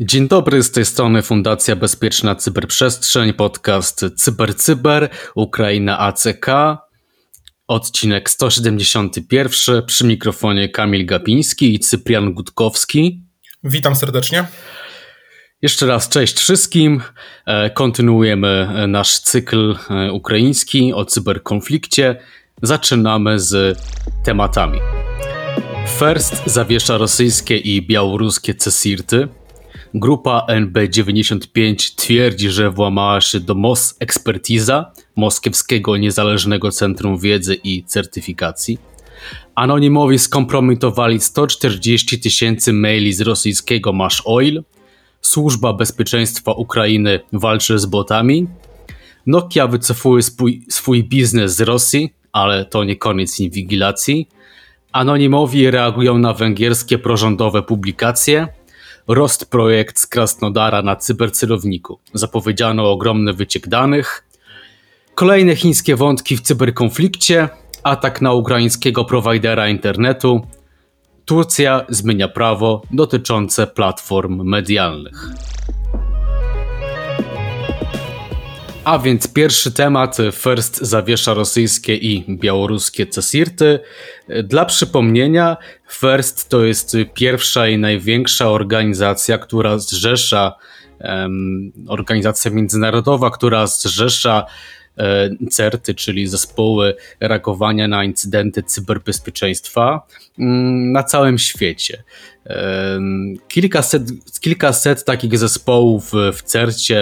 Dzień dobry, z tej strony Fundacja Bezpieczna Cyberprzestrzeń, podcast CyberCyber, Ukraina ACK, odcinek 171, przy mikrofonie Kamil Gapiński i Cyprian Gutkowski. Witam serdecznie. Jeszcze raz cześć wszystkim. E, kontynuujemy nasz cykl e, ukraiński o cyberkonflikcie. Zaczynamy z tematami. First zawiesza rosyjskie i białoruskie CSIRTy. Grupa NB95 twierdzi, że włamała się do MOS Ekspertiza, Moskiewskiego Niezależnego Centrum Wiedzy i Certyfikacji. Anonimowi skompromitowali 140 tysięcy maili z rosyjskiego Mash Oil. Służba Bezpieczeństwa Ukrainy walczy z botami. Nokia wycofuje swój, swój biznes z Rosji, ale to nie koniec inwigilacji. Anonimowi reagują na węgierskie prorządowe publikacje. Rost projekt z Krasnodara na cybercelowniku. Zapowiedziano ogromny wyciek danych. Kolejne chińskie wątki w cyberkonflikcie. Atak na ukraińskiego prowajdera internetu. Turcja zmienia prawo dotyczące platform medialnych. A więc pierwszy temat, first zawiesza rosyjskie i białoruskie CSIRTy. Dla przypomnienia, FIRST to jest pierwsza i największa organizacja, która zrzesza, um, organizacja międzynarodowa, która zrzesza CERTy, czyli zespoły reagowania na incydenty cyberbezpieczeństwa mm, na całym świecie. Kilkaset, kilkaset takich zespołów w CERCie,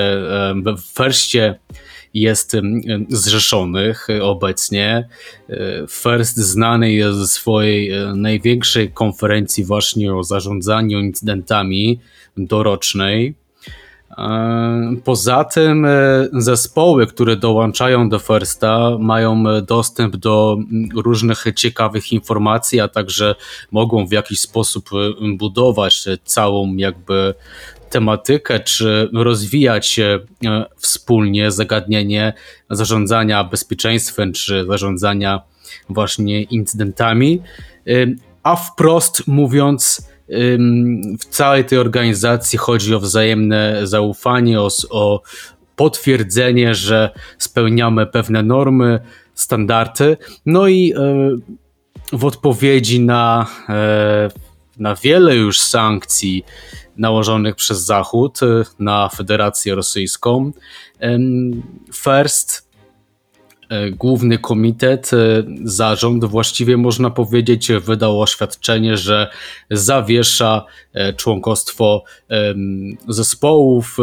w FIRSTie jest zrzeszonych obecnie. E, First znany jest ze swojej e, największej konferencji właśnie o zarządzaniu incydentami dorocznej. E, poza tym zespoły, które dołączają do Firsta, mają dostęp do różnych ciekawych informacji, a także mogą w jakiś sposób budować całą jakby tematykę, czy rozwijać e, wspólnie zagadnienie zarządzania bezpieczeństwem, czy zarządzania właśnie incydentami. A wprost mówiąc, w całej tej organizacji chodzi o wzajemne zaufanie, o, o potwierdzenie, że spełniamy pewne normy, standardy. No i e, w odpowiedzi na, e, na wiele już sankcji, nałożonych przez Zachód y, na Federację Rosyjską. First, y, główny komitet, y, zarząd, właściwie można powiedzieć, wydał oświadczenie, że zawiesza członkostwo zespołów,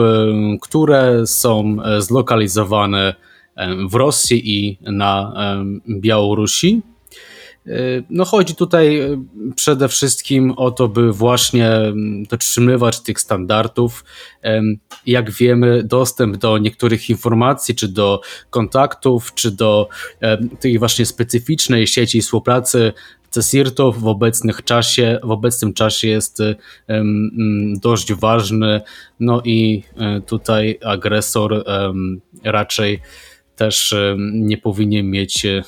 które są zlokalizowane w Rosji i na Białorusi. Y, no chodzi tutaj y, przede wszystkim o to, by właśnie mm, dotrzymywać tych standardów. Jak wiemy, dostęp do niektórych informacji, czy do kontaktów, czy do tej właśnie specyficznej sieci współpracy CSIRT-ów w, czasie, w obecnym czasie jest mm, dość ważny. No i tutaj agresor raczej też nie powinien mieć e,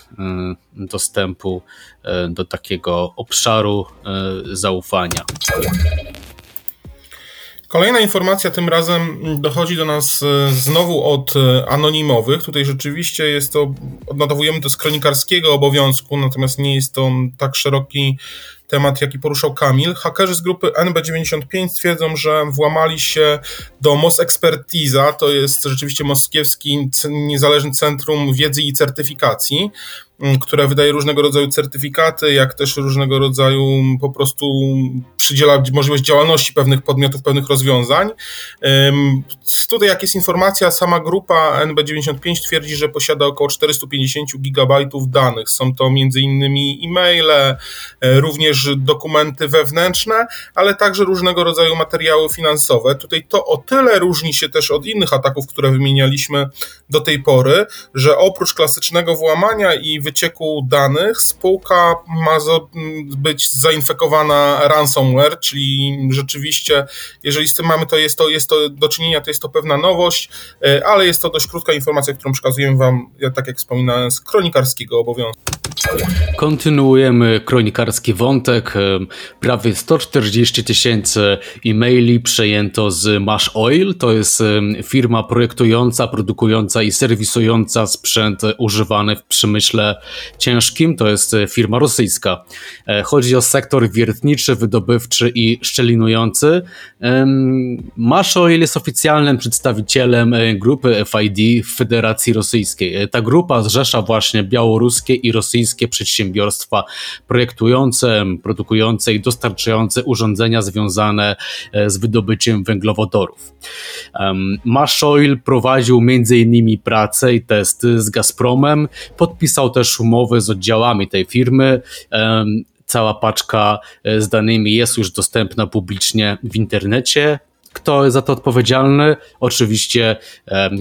dostępu e, do takiego obszaru e, zaufania. Kolejna informacja tym razem dochodzi do nas znowu od anonimowych. Tutaj rzeczywiście jest to, odnotowujemy to z kronikarskiego obowiązku, natomiast nie jest to tak szeroki temat, jaki poruszał Kamil. Hakerzy z grupy NB95 twierdzą, że włamali się do MOS Expertiza, to jest rzeczywiście moskiewski niezależny centrum wiedzy i certyfikacji, Mm, które wydaje różnego rodzaju certyfikaty, jak też różnego rodzaju po prostu przydziela możliwość działalności pewnych podmiotów, pewnych rozwiązań. Tutaj, jak jest informacja, sama grupa NB95 twierdzi, że posiada około 450 gigabajtów danych. Są to innymi e-maile, e, również dokumenty wewnętrzne, ale także różnego rodzaju materiały finansowe. Tutaj to o tyle różni się też od innych ataków, które wymienialiśmy do tej pory, że oprócz klasycznego włamania i wycieku danych spółka ma być zainfekowana ransomware, czyli rzeczywiście, jeżeli z tym mamy, to jest to, jest to do czynienia, to jest to pewna nowość, ale jest to dość krótka informacja, którą przekazujemy Wam, tak jak wspominałem, z kronikarskiego obowiązku. Kontynuujemy kronikarski wątek. Prawie 140 tysięcy e-maili przejęto z Mash Oil. To jest firma projektująca, produkująca i serwisująca sprzęt używany w przemyśle ciężkim. To jest firma rosyjska. E, chodzi o sektor wiertniczy, wydobywczy i szczelinujący. Mash Oil jest oficjalnym przedstawicielem e, grupy FID w Federacji Rosyjskiej. E, ta grupa zrzesza właśnie białoruskie i rosyjskie przedsiębiorstwa projektujące, produkujące i dostarczające urządzenia związane z wydobyciem węglowodorów. Mash Oil prowadził m.in. pracę i testy z Gazpromem, podpisał też umowy z oddziałami tej firmy cała paczka e, z danymi jest już dostępna publicznie w internecie. Kto za to odpowiedzialny? Oczywiście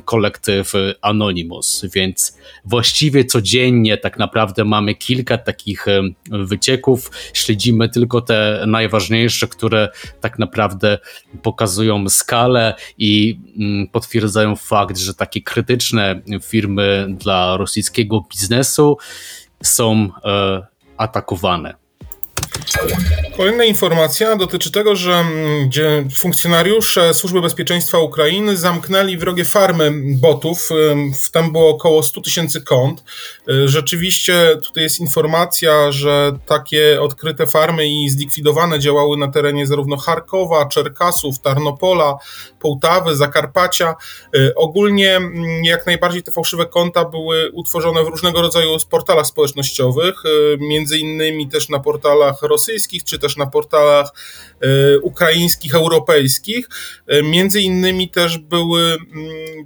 kolektyw Anonymous, więc właściwie codziennie tak naprawdę mamy kilka takich wycieków. Śledzimy tylko te najważniejsze, które tak naprawdę pokazują skalę i mm, potwierdzają fakt, że takie krytyczne firmy dla rosyjskiego biznesu są e, atakowane. Kolejna informacja dotyczy tego, że mm, funkcjonariusze Służby Bezpieczeństwa Ukrainy zamknęli wrogie farmy botów. Tam było około 100 tysięcy kont. Y, rzeczywiście tutaj jest informacja, że takie odkryte farmy i zlikwidowane działały na terenie zarówno Charkowa, Czerkasów, Tarnopola, Połtawy, Zakarpacia. Y, ogólnie mm, jak najbardziej te fałszywe konta były utworzone w różnego rodzaju portalach społecznościowych, y, między innymi też na portalach rosyjskich, czy też na portalach e, ukraińskich, europejskich. E, między innymi też były mm,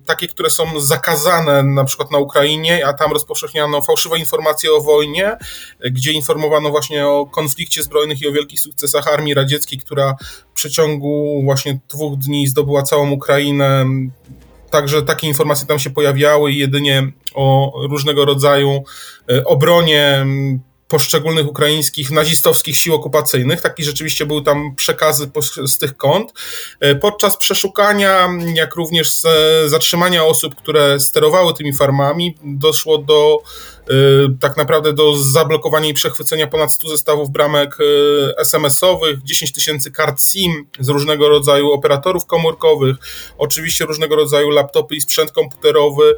takie, które są zakazane na przykład na Ukrainie, a tam rozpowszechniano fałszywe informacje o wojnie, e, gdzie informowano właśnie o konflikcie zbrojnych i o wielkich sukcesach armii radzieckiej, która w przeciągu właśnie dwóch dni zdobyła całą Ukrainę. Także takie informacje tam się pojawiały i jedynie o różnego rodzaju obronie poszczególnych ukraińskich nazistowskich sił okupacyjnych. Taki rzeczywiście były tam przekazy z tych kont. E, podczas przeszukania, jak również zatrzymania osób, które sterowały tymi farmami, doszło do e, tak naprawdę do zablokowania i przechwycenia ponad 100 zestawów bramek e, SMS-owych, 10 tysięcy kart SIM z różnego rodzaju operatorów komórkowych, oczywiście różnego rodzaju laptopy i sprzęt komputerowy,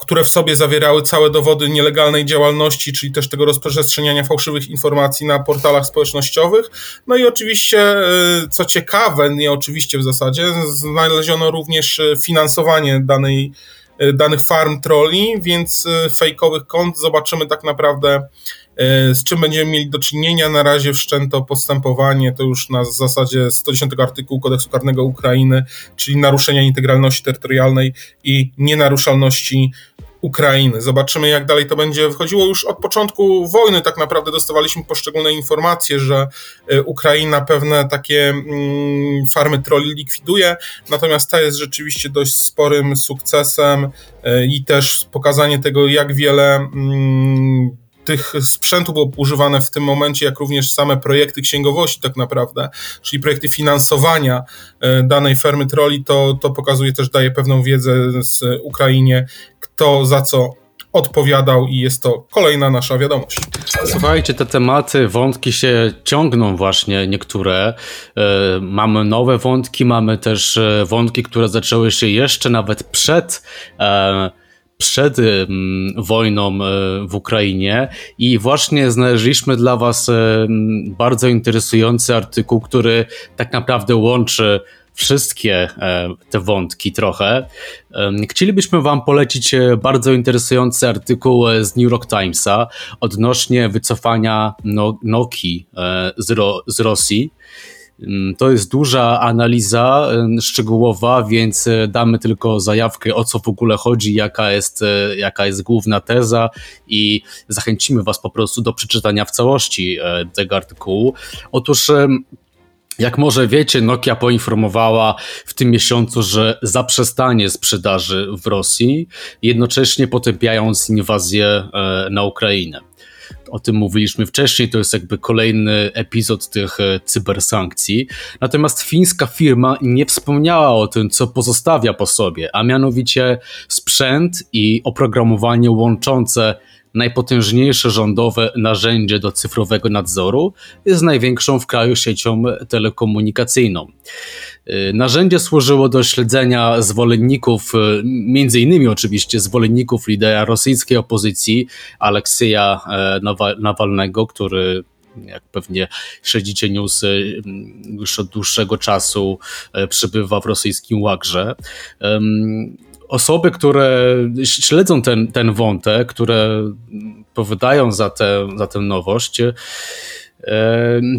które w sobie zawierały całe dowody nielegalnej działalności, czyli też tego rozprzestrzeniania fałszywych informacji na portalach społecznościowych. No i oczywiście, y, co ciekawe, nie oczywiście w zasadzie, znaleziono również y, finansowanie danej, danych farm trolli, więc fejkowych kont zobaczymy tak naprawdę E, z czym będziemy mieli do czynienia. Na razie wszczęto postępowanie, to już na zasadzie 110 artykułu kodeksu karnego Ukrainy, czyli naruszenia integralności terytorialnej i nienaruszalności Ukrainy. Zobaczymy, jak dalej to będzie wychodziło. Już od początku wojny tak naprawdę dostawaliśmy poszczególne informacje, że e, Ukraina pewne takie mm, farmy troli likwiduje, natomiast ta jest rzeczywiście dość sporym sukcesem e, i też pokazanie tego, jak wiele mm, tych sprzętu było używane w tym momencie, jak również same projekty księgowości tak naprawdę, czyli projekty finansowania e, danej fermy troli, to, to pokazuje też, daje pewną wiedzę z Ukrainie, kto za co odpowiadał i jest to kolejna nasza wiadomość. Słuchajcie, te tematy, wątki się ciągną właśnie niektóre. E, mamy nowe wątki, mamy też e, wątki, które zaczęły się jeszcze nawet przed przed wojną e, w Ukrainie i właśnie znaleźliśmy dla Was e, bardzo interesujący artykuł, który tak naprawdę łączy wszystkie e, te wątki trochę. Chcielibyśmy Wam polecić bardzo interesujący artykuł z New York Timesa odnośnie wycofania no, Nokii z Rosji. Mm, to jest duża analiza szczegółowa, więc e, damy tylko zajawkę o co w ogóle chodzi, jaka jest, e, jaka jest główna teza i zachęcimy Was po prostu do przeczytania w całości e, tego artykułu. Otóż Jak może wiecie, Nokia poinformowała w tym miesiącu, że zaprzestanie sprzedaży w Rosji, jednocześnie potępiając inwazję na Ukrainę. O tym mówiliśmy wcześniej, to jest jakby kolejny epizod tych e, cybersankcji. Natomiast fińska firma nie wspomniała o tym, co pozostawia po sobie, a mianowicie sprzęt i oprogramowanie łączące najpotężniejsze rządowe narzędzie do cyfrowego nadzoru, jest największą w kraju siecią telekomunikacyjną. Narzędzie służyło do śledzenia zwolenników, między innymi oczywiście zwolenników lidera rosyjskiej opozycji Aleksieja e, Nawalnego, który jak pewnie śledzicie newsy, już od dłuższego czasu e, przybywa w rosyjskim łagrze osoby, które śledzą ten, ten wątek, które powydają za, te, za tę nowość,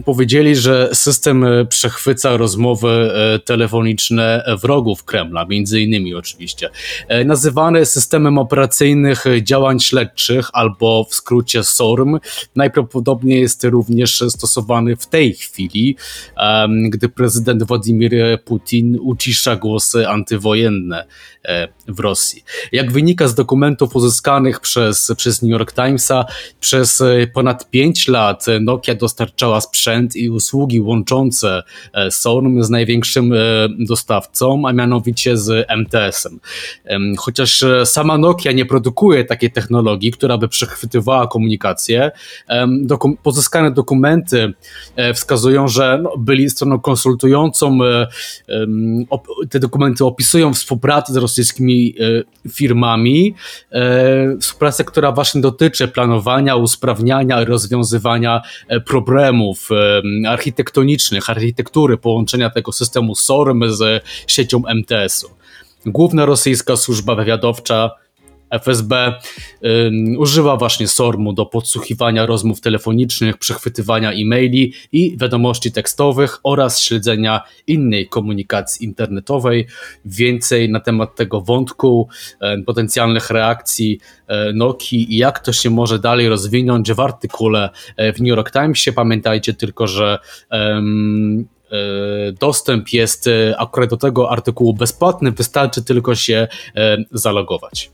powiedzieli, że system e, przechwyca rozmowy e, telefoniczne wrogów Kremla, między innymi oczywiście. E, nazywane systemem operacyjnych działań śledczych, albo w skrócie SORM, najprawdopodobniej jest również stosowany w tej chwili, gdy prezydent Władimir Putin ucisza głosy antywojenne w Rosji. Jak wynika z dokumentów uzyskanych przez, przez New York Timesa, przez ponad 5 lat Nokia dostarczała sprzęt i usługi łączące e, SORM z największym e, dostawcą, a mianowicie z MTS-em. Chociaż e, sama Nokia nie produkuje takiej technologii, która by przechwytywała komunikację, pozyskane dokumenty wskazują, że no, byli stroną konsultującą, te dokumenty opisują współpracę z rosyjskimi firmami, współpracę, która właśnie dotyczy planowania, usprawniania rozwiązywania problemów architektonicznych, architektury połączenia tego systemu SORM z siecią MTS-u. Główna rosyjska służba wywiadowcza FSB używa właśnie SORM-u do podsłuchiwania rozmów telefonicznych, przechwytywania e-maili i wiadomości tekstowych oraz śledzenia innej komunikacji internetowej. Więcej na temat tego wątku, potencjalnych reakcji e, Nokii i jak to się może dalej rozwinąć w artykule e, w New York Timesie. Pamiętajcie tylko, że e, dostęp jest akurat do tego artykułu bezpłatny, wystarczy tylko się zalogować.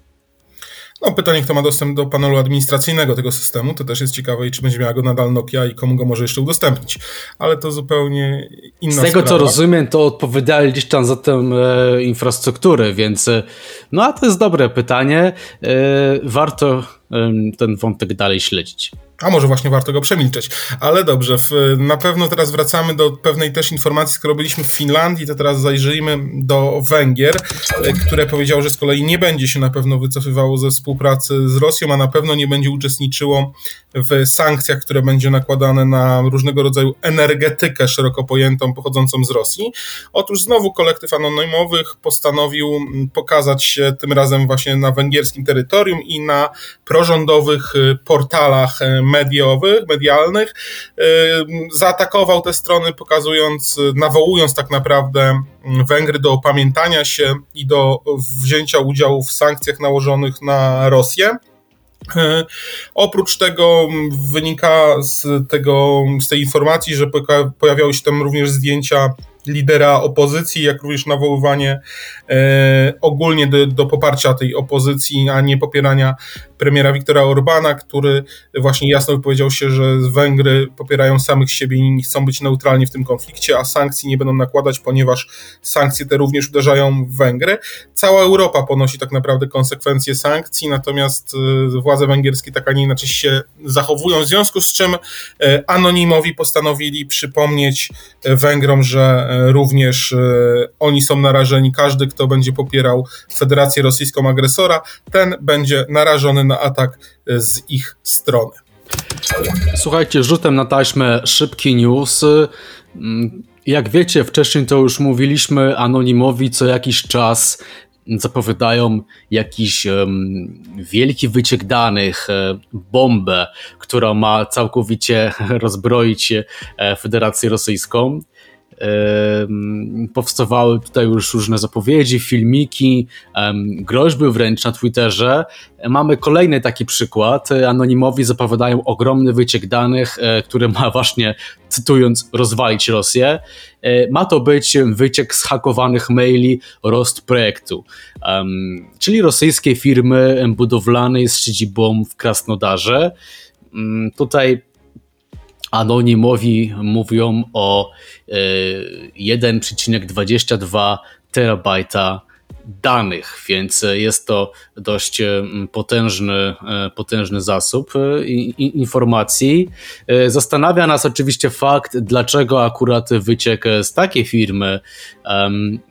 No, pytanie, kto ma dostęp do panelu administracyjnego tego systemu, to też jest ciekawe i czy będzie miała go nadal Nokia i komu go może jeszcze udostępnić. Ale to zupełnie inna Z tego sprawa. co rozumiem, to odpowiadali gdzieś tam za tę e, infrastrukturę, więc e, no a to jest dobre pytanie. E, warto e, ten wątek dalej śledzić. A może właśnie warto go przemilczeć. Ale dobrze, w, na pewno teraz wracamy do pewnej też informacji, skoro byliśmy w Finlandii, to teraz zajrzyjmy do Węgier, e, które powiedziało, że z kolei nie będzie się na pewno wycofywało ze współpracy z Rosją, a na pewno nie będzie uczestniczyło w sankcjach, które będzie nakładane na różnego rodzaju energetykę szeroko pojętą pochodzącą z Rosji. Otóż znowu kolektyw anonimowych postanowił pokazać się tym razem właśnie na węgierskim terytorium i na prorządowych e, portalach e, mediowych, medialnych, y, zaatakował te strony, pokazując, nawołując tak naprawdę Węgry do opamiętania się i do wzięcia udziału w sankcjach nałożonych na Rosję. Y, oprócz tego wynika z, tego, z tej informacji, że pojawiały się tam również zdjęcia lidera opozycji, jak również nawoływanie e, ogólnie do, do, poparcia tej opozycji, a nie popierania premiera Viktora Orbana, który właśnie jasno wypowiedział się, że Węgry popierają samych siebie i nie chcą być neutralni w tym konflikcie, a sankcji nie będą nakładać, ponieważ sankcje te również uderzają w Węgry. Cała Europa ponosi tak naprawdę konsekwencje sankcji, natomiast e, władze węgierskie tak, a nie inaczej się zachowują, w związku z czym e, anonimowi postanowili przypomnieć Węgrom, że również oni są narażeni, każdy, kto będzie popierał Federację Rosyjską agresora, ten będzie narażony na na atak e, z ich strony. Słuchajcie, rzutem na taśmę szybki news. Mm, jak wiecie, wcześniej to już mówiliśmy, anonimowi co jakiś czas zapowiadają jakiś um, wielki wyciek danych, e, bombę, która ma całkowicie rozbroić e, Federację Rosyjską. Powstawały tutaj już różne zapowiedzi, filmiki, groźby wręcz na Twitterze. Mamy kolejny taki przykład. Anonimowi zapowiadają ogromny wyciek danych, e, który ma właśnie, cytując, rozwalić Rosję. E, ma to być wyciek zhakowanych maili Rost projektu, czyli rosyjskiej firmy budowlanej z siedzibą w Krasnodarze. Mm, tutaj anonimowi mówią o 1,22 e, terabajta danych, więc jest to dość e, potężny, e, potężny zasób informacji. Zastanawia nas oczywiście fakt, dlaczego akurat wyciek z takiej firmy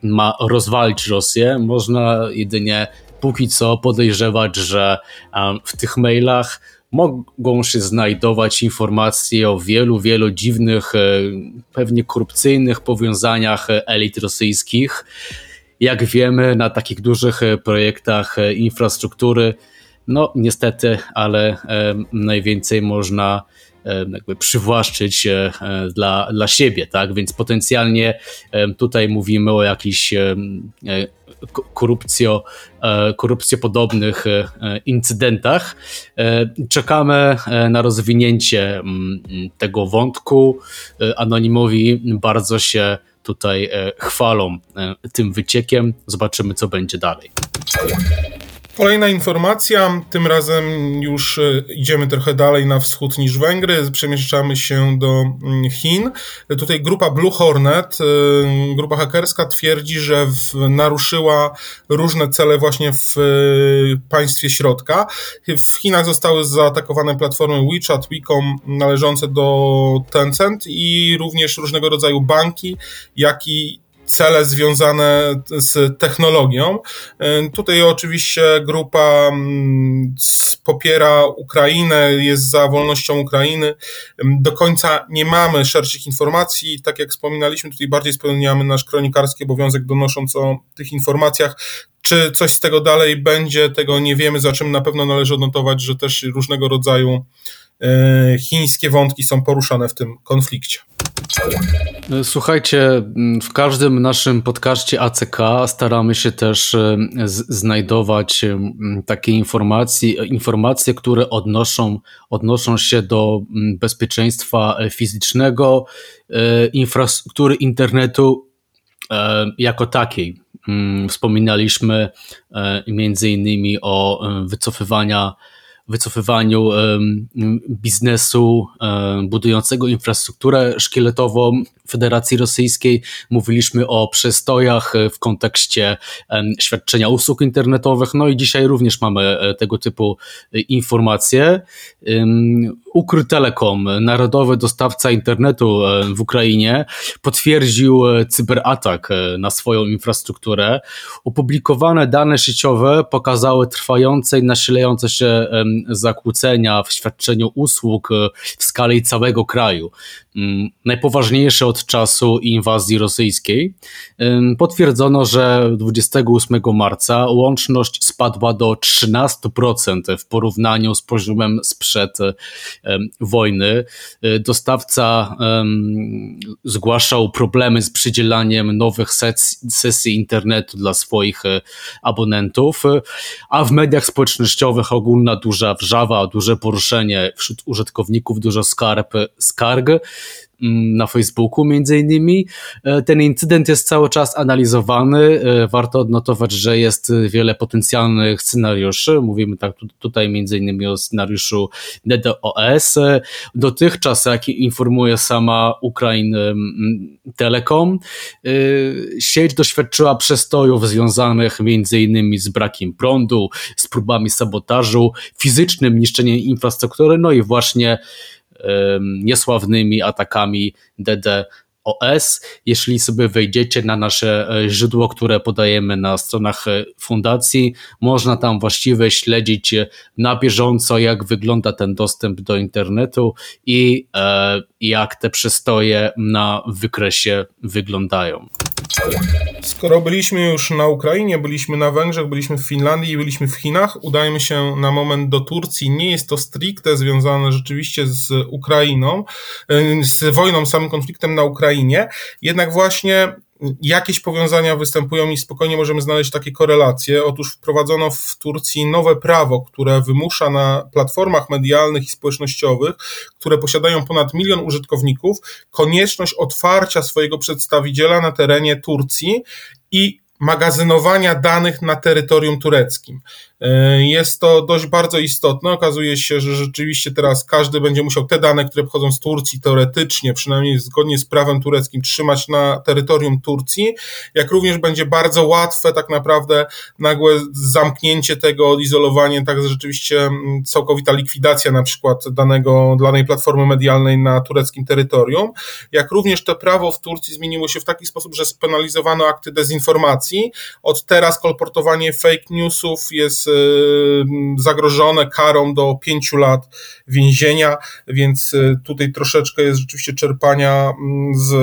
ma rozwalić Rosję. Można jedynie póki co podejrzewać, że w tych mailach mogą się znajdować informacje o wielu, wielu dziwnych, e, pewnie korupcyjnych powiązaniach elit rosyjskich. Jak wiemy, na takich dużych e, projektach e, infrastruktury, no niestety, ale najwięcej można jakby przywłaszczyć dla, dla siebie, tak? Więc potencjalnie tutaj mówimy o jakichś korupcjo, e, korupcjopodobnych e, incydentach. E, czekamy na rozwinięcie tego wątku. Anonimowi bardzo się tutaj chwalą tym wyciekiem. Zobaczymy, co będzie dalej. Kolejna informacja, tym razem już e, idziemy trochę dalej na wschód niż Węgry, przemieszczamy się do mm, Chin. Tutaj grupa Blue Hornet, e, grupa hakerska twierdzi, że w, naruszyła różne cele właśnie w e, państwie środka. W Chinach zostały zaatakowane platformy WeChat, WeCom należące do Tencent i również różnego rodzaju banki, jak i cele związane z technologią. E, tutaj oczywiście grupa mm, popiera Ukrainę, jest za wolnością Ukrainy. Do końca nie mamy szerszych informacji. Tak jak wspominaliśmy, tutaj bardziej spełniamy nasz kronikarski obowiązek donosząc o tych informacjach. Czy coś z tego dalej będzie, tego nie wiemy, za czym na pewno należy odnotować, że też różnego rodzaju e, chińskie wątki są poruszane w tym konflikcie. Słuchajcie, w każdym naszym podcaście ACK staramy się też e, znajdować e, takie informacje, informacje, które odnoszą, odnoszą się do bezpieczeństwa fizycznego, e, infrastruktury internetu jako takiej. Wspominaliśmy między innymi o wycofywania wycofywaniu biznesu budującego infrastrukturę szkieletową Federacji Rosyjskiej. Mówiliśmy o przestojach w kontekście świadczenia usług internetowych, no i dzisiaj również mamy e, tego typu e, informacje. Ukrytelekom, narodowy dostawca internetu e, w Ukrainie, potwierdził cyberatak na swoją infrastrukturę. Opublikowane dane sieciowe pokazały trwające i nasilające się zakłócenia w świadczeniu usług w skali całego kraju. Mm, najpoważniejsze od czasu inwazji rosyjskiej. Potwierdzono, że 28 marca łączność spadła do 13% w porównaniu z poziomem sprzed wojny. Dostawca zgłaszał problemy z przydzielaniem nowych sesji internetu dla swoich e, abonentów, a w mediach społecznościowych ogólna duża wrzawa, duże poruszenie wśród użytkowników, dużo skarb, skarg. Mm, na Facebooku między innymi. E, ten incydent jest cały czas analizowany. E, warto odnotować, że jest wiele potencjalnych scenariuszy. Mówimy tak tutaj między innymi o scenariuszu DDoS. E, dotychczas, jak informuje sama Ukrain Telekom, sieć doświadczyła przestojów związanych między innymi z brakiem prądu, z próbami sabotażu, fizycznym niszczeniem infrastruktury, no i właśnie niesławnymi atakami DDoS. Jeśli sobie wejdziecie na nasze e, źródło, które podajemy na stronach e, fundacji, można tam właściwie śledzić e, na bieżąco, jak wygląda ten dostęp do internetu i jak te przystoje na wykresie wyglądają. Skoro byliśmy już na Ukrainie, byliśmy na Węgrzech, byliśmy w Finlandii i byliśmy w Chinach, udajmy się na moment do Turcji. Nie jest to stricte związane rzeczywiście z Ukrainą, z wojną, samym konfliktem na Ukrainie, jednak właśnie jakieś powiązania występują i spokojnie możemy znaleźć takie korelacje. Otóż wprowadzono w Turcji nowe prawo, które wymusza na platformach medialnych i społecznościowych, które posiadają ponad milion użytkowników, konieczność otwarcia swojego przedstawiciela na terenie Turcji i magazynowania danych na terytorium tureckim. E, jest to dość bardzo istotne. Okazuje się, że rzeczywiście teraz każdy będzie musiał te dane, które pochodzą z Turcji, teoretycznie, przynajmniej zgodnie z prawem tureckim, trzymać na terytorium Turcji, jak również będzie bardzo łatwe tak naprawdę nagłe zamknięcie tego, odizolowanie, tak rzeczywiście mm, całkowita likwidacja na przykład danego, danej platformy medialnej na tureckim terytorium, jak również to prawo w Turcji zmieniło się w taki sposób, że spenalizowano akty dezinformacji. Od teraz kolportowanie fake newsów jest Y, zagrożone karą do pięciu lat więzienia, więc y, tutaj troszeczkę jest rzeczywiście czerpania mm, z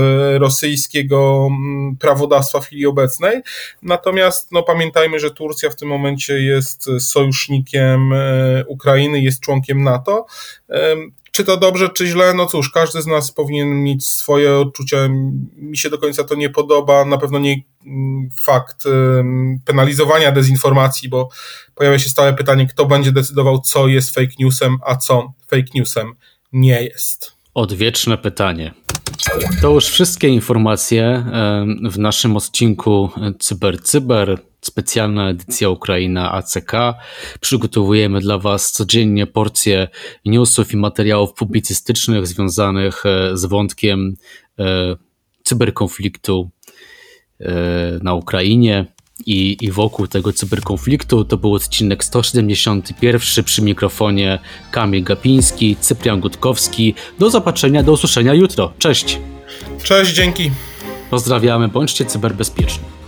rosyjskiego mm, prawodawstwa w chwili obecnej. Natomiast no, pamiętajmy, że Turcja w tym momencie jest sojusznikiem y, Ukrainy, jest członkiem NATO. Czy to dobrze, czy źle? No cóż, każdy z nas powinien mieć swoje odczucia. Mi się do końca to nie podoba. Na pewno nie mm, fakt penalizowania dezinformacji, bo pojawia się stałe pytanie, kto będzie decydował, co jest fake newsem, a co fake newsem nie jest. Odwieczne pytanie. To już wszystkie informacje w naszym odcinku Cyber Cyber, specjalna edycja Ukraina ACK. Przygotowujemy dla Was codziennie porcje newsów i materiałów publicystycznych związanych e, z wątkiem e, cyberkonfliktu e, na Ukrainie i, i wokół tego cyberkonfliktu. To był odcinek 171 przy mikrofonie Kamil Gapiński, Cyprian Gutkowski. Do zobaczenia, do usłyszenia jutro. Cześć! Cześć, dzięki. Pozdrawiamy, bądźcie cyberbezpieczni.